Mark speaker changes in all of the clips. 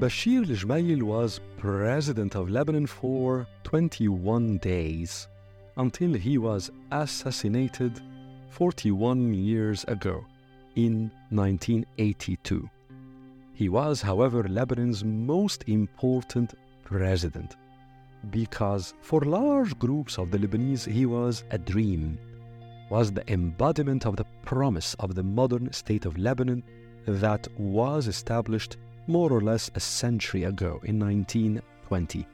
Speaker 1: Bashir al-Jumayl was president of Lebanon for 21 days until he was assassinated 41 years ago in 1982. He was, however, Lebanon's most important president because for large groups of the Lebanese he was a dream, was the embodiment of the promise of the modern state of Lebanon that was established more or less a century ago in 1920.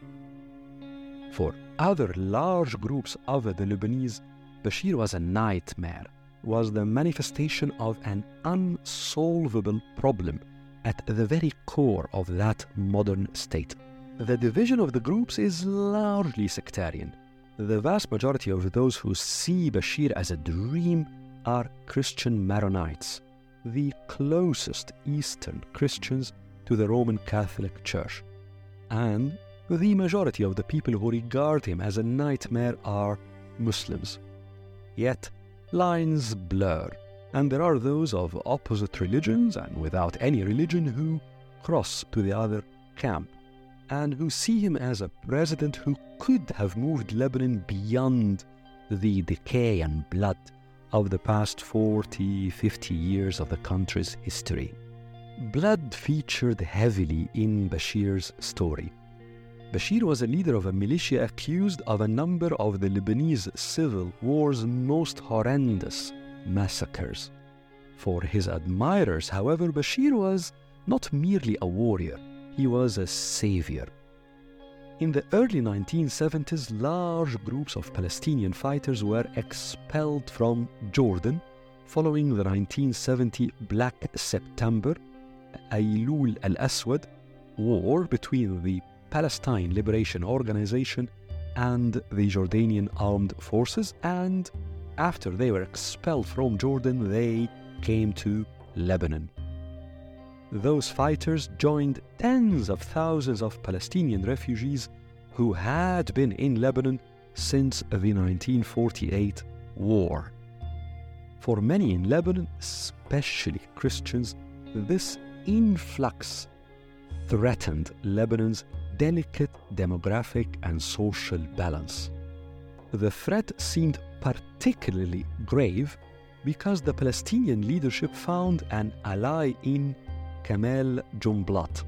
Speaker 1: For other large groups of the Lebanese, Bashir was a nightmare, was the manifestation of an unsolvable problem at the very core of that modern state. The division of the groups is largely sectarian. The vast majority of those who see Bashir as a dream are Christian Maronites, the closest Eastern Christians to the Roman Catholic Church. And the majority of the people who regard him as a nightmare are Muslims. Yet, lines blur, and there are those of opposite religions and without any religion who cross to the other camp and who see him as a president who could have moved Lebanon beyond the decay and blood of the past 40, 50 years of the country's history. Blood featured heavily in Bashir's story. Bashir was a leader of a militia accused of a number of the Lebanese civil war's most horrendous massacres. For his admirers, however, Bashir was not merely a warrior, he was a savior. In the early 1970s, large groups of Palestinian fighters were expelled from Jordan following the 1970 Black September, Al Aswad, war between the Palestine Liberation Organization and the Jordanian armed forces, and after they were expelled from Jordan, they came to Lebanon those fighters joined tens of thousands of Palestinian refugees who had been in Lebanon since the 1948 war. For many in Lebanon, especially Christians, this influx threatened Lebanon's delicate demographic and social balance. The threat seemed particularly grave because the Palestinian leadership found an ally in Kamal Jumblat,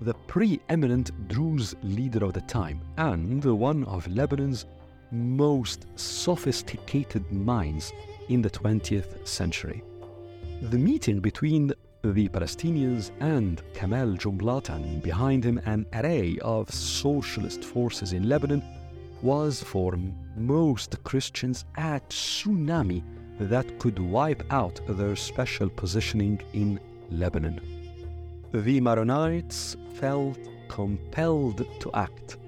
Speaker 1: the preeminent Druze leader of the time and one of Lebanon's most sophisticated minds in the 20th century. The meeting between the Palestinians and Kamal Jumblat and behind him an array of socialist forces in Lebanon was for most Christians a tsunami that could wipe out their special positioning in Lebanon the Maronites felt compelled to act.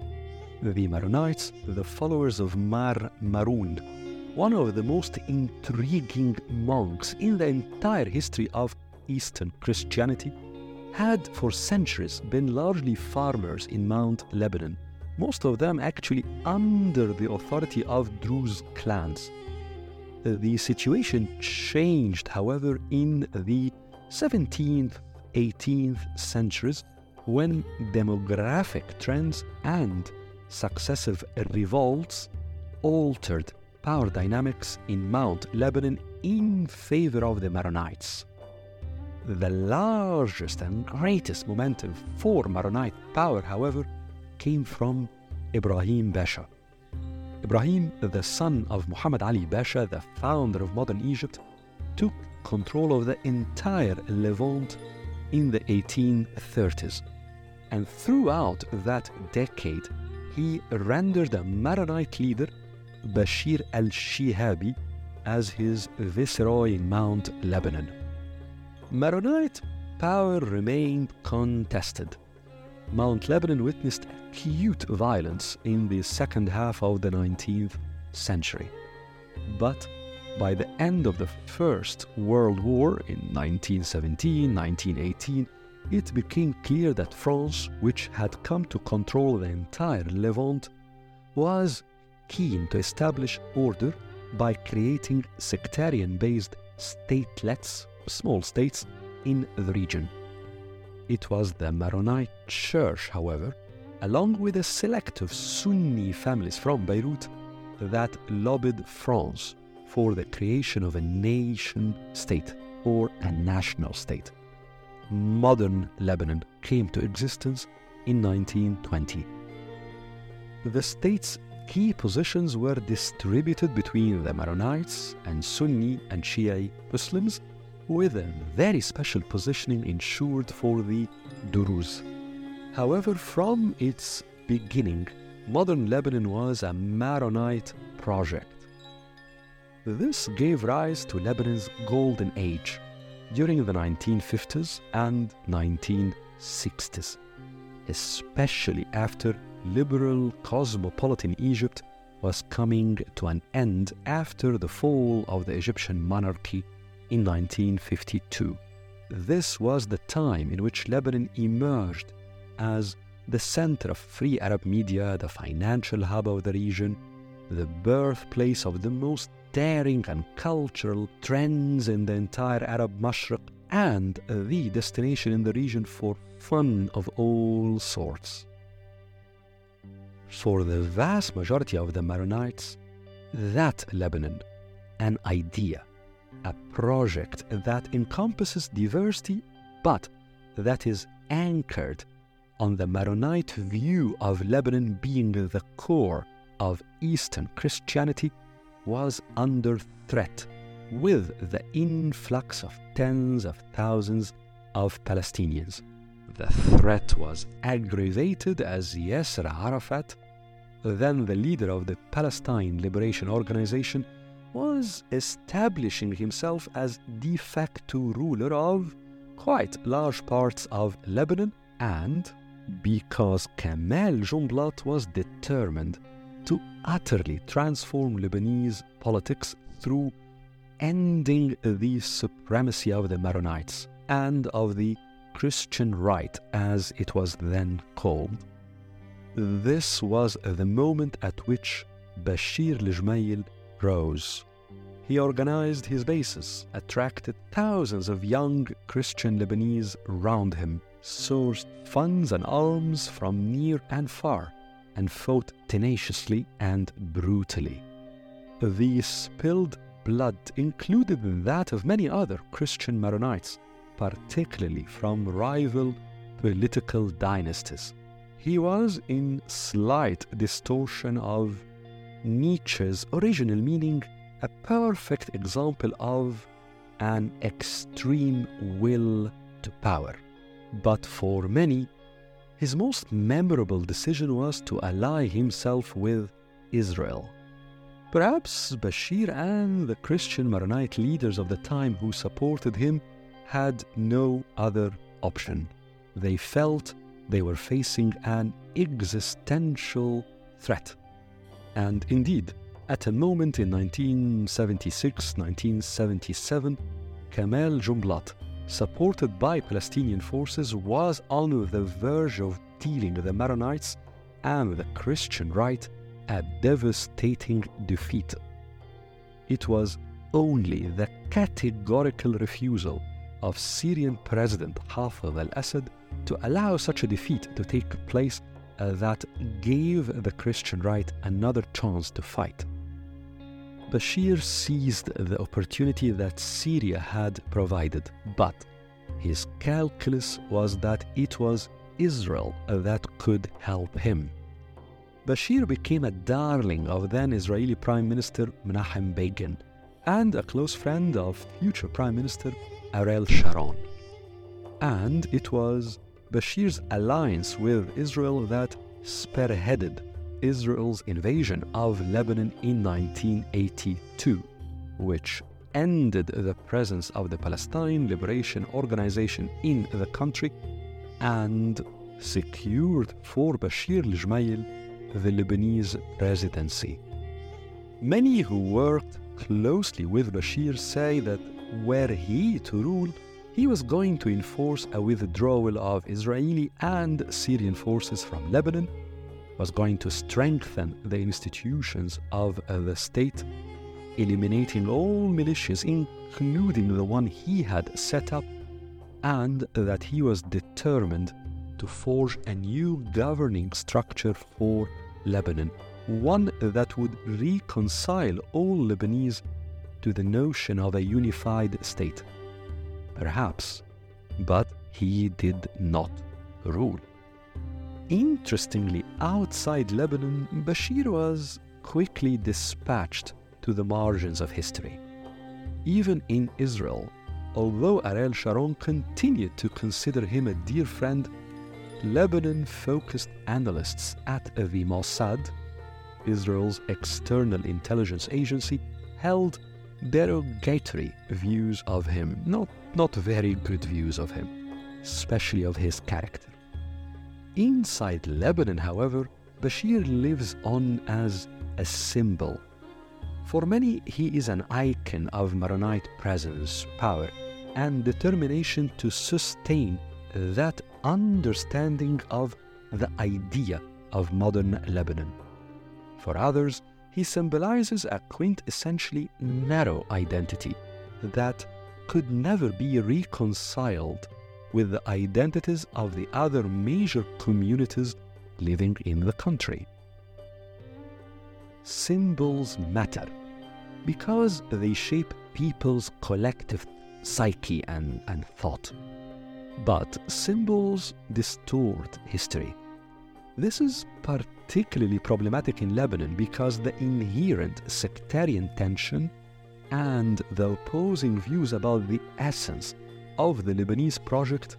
Speaker 1: The Maronites, the followers of Mar Maroon, one of the most intriguing monks in the entire history of Eastern Christianity, had for centuries been largely farmers in Mount Lebanon, most of them actually under the authority of Druze clans. Uh, the situation changed, however, in the 17th 18th centuries when demographic trends and successive revolts altered power dynamics in Mount Lebanon in favor of the Maronites. The largest and greatest momentum for Maronite power, however, came from Ibrahim Pasha. Ibrahim, the son of Muhammad Ali Pasha, the founder of modern Egypt, took control of the entire Levant in the 1830s. And throughout that decade, he rendered the Maronite leader Bashir al Shihabi as his viceroy in Mount Lebanon. Maronite power remained contested. Mount Lebanon witnessed acute violence in the second half of the 19th century. But by the end of the First World War in 1917 1918, it became clear that France, which had come to control the entire Levant, was keen to establish order by creating sectarian based statelets, small states, in the region. It was the Maronite Church, however, along with a select of Sunni families from Beirut, that lobbied France for the creation of a nation state or a national state. Modern Lebanon came to existence in 1920. The state's key positions were distributed between the Maronites and Sunni and Shia Muslims, with a very special positioning ensured for the Druze. However, from its beginning, modern Lebanon was a Maronite project. This gave rise to Lebanon's golden age during the 1950s and 1960s, especially after liberal cosmopolitan Egypt was coming to an end after the fall of the Egyptian monarchy in 1952. This was the time in which Lebanon emerged as the center of free Arab media, the financial hub of the region, the birthplace of the most daring and cultural trends in the entire Arab Mashriq, and the destination in the region for fun of all sorts. For the vast majority of the Maronites, that Lebanon, an idea, a project that encompasses diversity, but that is anchored on the Maronite view of Lebanon being the core of Eastern Christianity, was under threat with the influx of tens of thousands of Palestinians. The threat was aggravated as Yasser Arafat, then the leader of the Palestine Liberation Organization, was establishing himself as de facto ruler of quite large parts of Lebanon and because Kamal Jumblat was determined to utterly transform Lebanese politics through ending the supremacy of the Maronites and of the Christian right, as it was then called. This was the moment at which Bashir al rose. He organized his bases, attracted thousands of young Christian Lebanese around him, sourced funds and alms from near and far, and fought tenaciously and brutally. The spilled blood included that of many other Christian Maronites, particularly from rival political dynasties. He was in slight distortion of Nietzsche's original meaning, a perfect example of an extreme will to power. But for many, his most memorable decision was to ally himself with Israel. Perhaps Bashir and the Christian Maronite leaders of the time who supported him had no other option. They felt they were facing an existential threat. And indeed, at a moment in 1976 1977, Kamal Jumblat, supported by Palestinian forces, was on the verge of dealing the Maronites and the Christian right a devastating defeat. It was only the categorical refusal of Syrian President Hafez al Assad to allow such a defeat to take place Uh, that gave the Christian right another chance to fight. Bashir seized the opportunity that Syria had provided, but his calculus was that it was Israel that could help him. Bashir became a darling of then Israeli Prime Minister Menachem Begin and a close friend of future Prime Minister Ariel Sharon. And it was Bashir's alliance with Israel that spearheaded Israel's invasion of Lebanon in 1982, which ended the presence of the Palestine Liberation Organization in the country and secured for Bashir al-Jumayl the Lebanese presidency. Many who worked closely with Bashir say that were he to rule, he was going to enforce a withdrawal of Israeli and Syrian forces from Lebanon, was going to strengthen the institutions of uh, the state, eliminating all militias, including the one he had set up, and that he was determined to forge a new governing structure for Lebanon, one that would reconcile all Lebanese to the notion of a unified state. Perhaps, but he did not rule. Interestingly, outside Lebanon, Bashir was quickly dispatched to the margins of history. Even in Israel, although Ariel Sharon continued to consider him a dear friend, Lebanon focused analysts at the Mossad, Israel's external intelligence agency, held derogatory views of him, not, not very good views of him, especially of his character. Inside Lebanon, however, Bashir lives on as a symbol. For many, he is an icon of Maronite presence, power, and determination to sustain that understanding of the idea of modern Lebanon. For others, he symbolizes a quintessentially narrow identity that could never be reconciled with the identities of the other major communities living in the country. Symbols matter because they shape people's collective psyche and, and thought. But symbols distort history. This is particularly problematic in Lebanon because the inherent sectarian tension and the opposing views about the essence of the Lebanese project,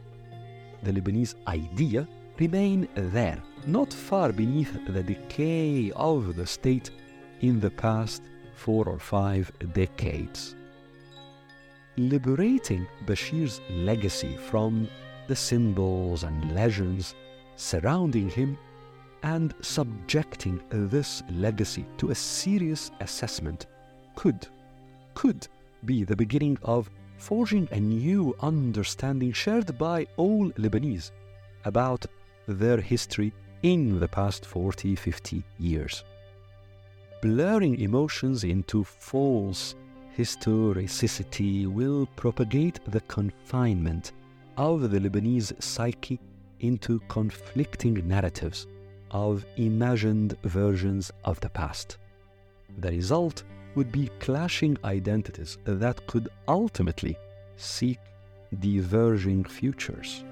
Speaker 1: the Lebanese idea, remain there, not far beneath the decay of the state in the past four or five decades. Liberating Bashir's legacy from the symbols and legends surrounding him and subjecting this legacy to a serious assessment could, could be the beginning of forging a new understanding shared by all Lebanese about their history in the past 40, 50 years. Blurring emotions into false historicity will propagate the confinement of the Lebanese psyche into conflicting narratives of imagined versions of the past. The result would be clashing identities that could ultimately seek diverging futures.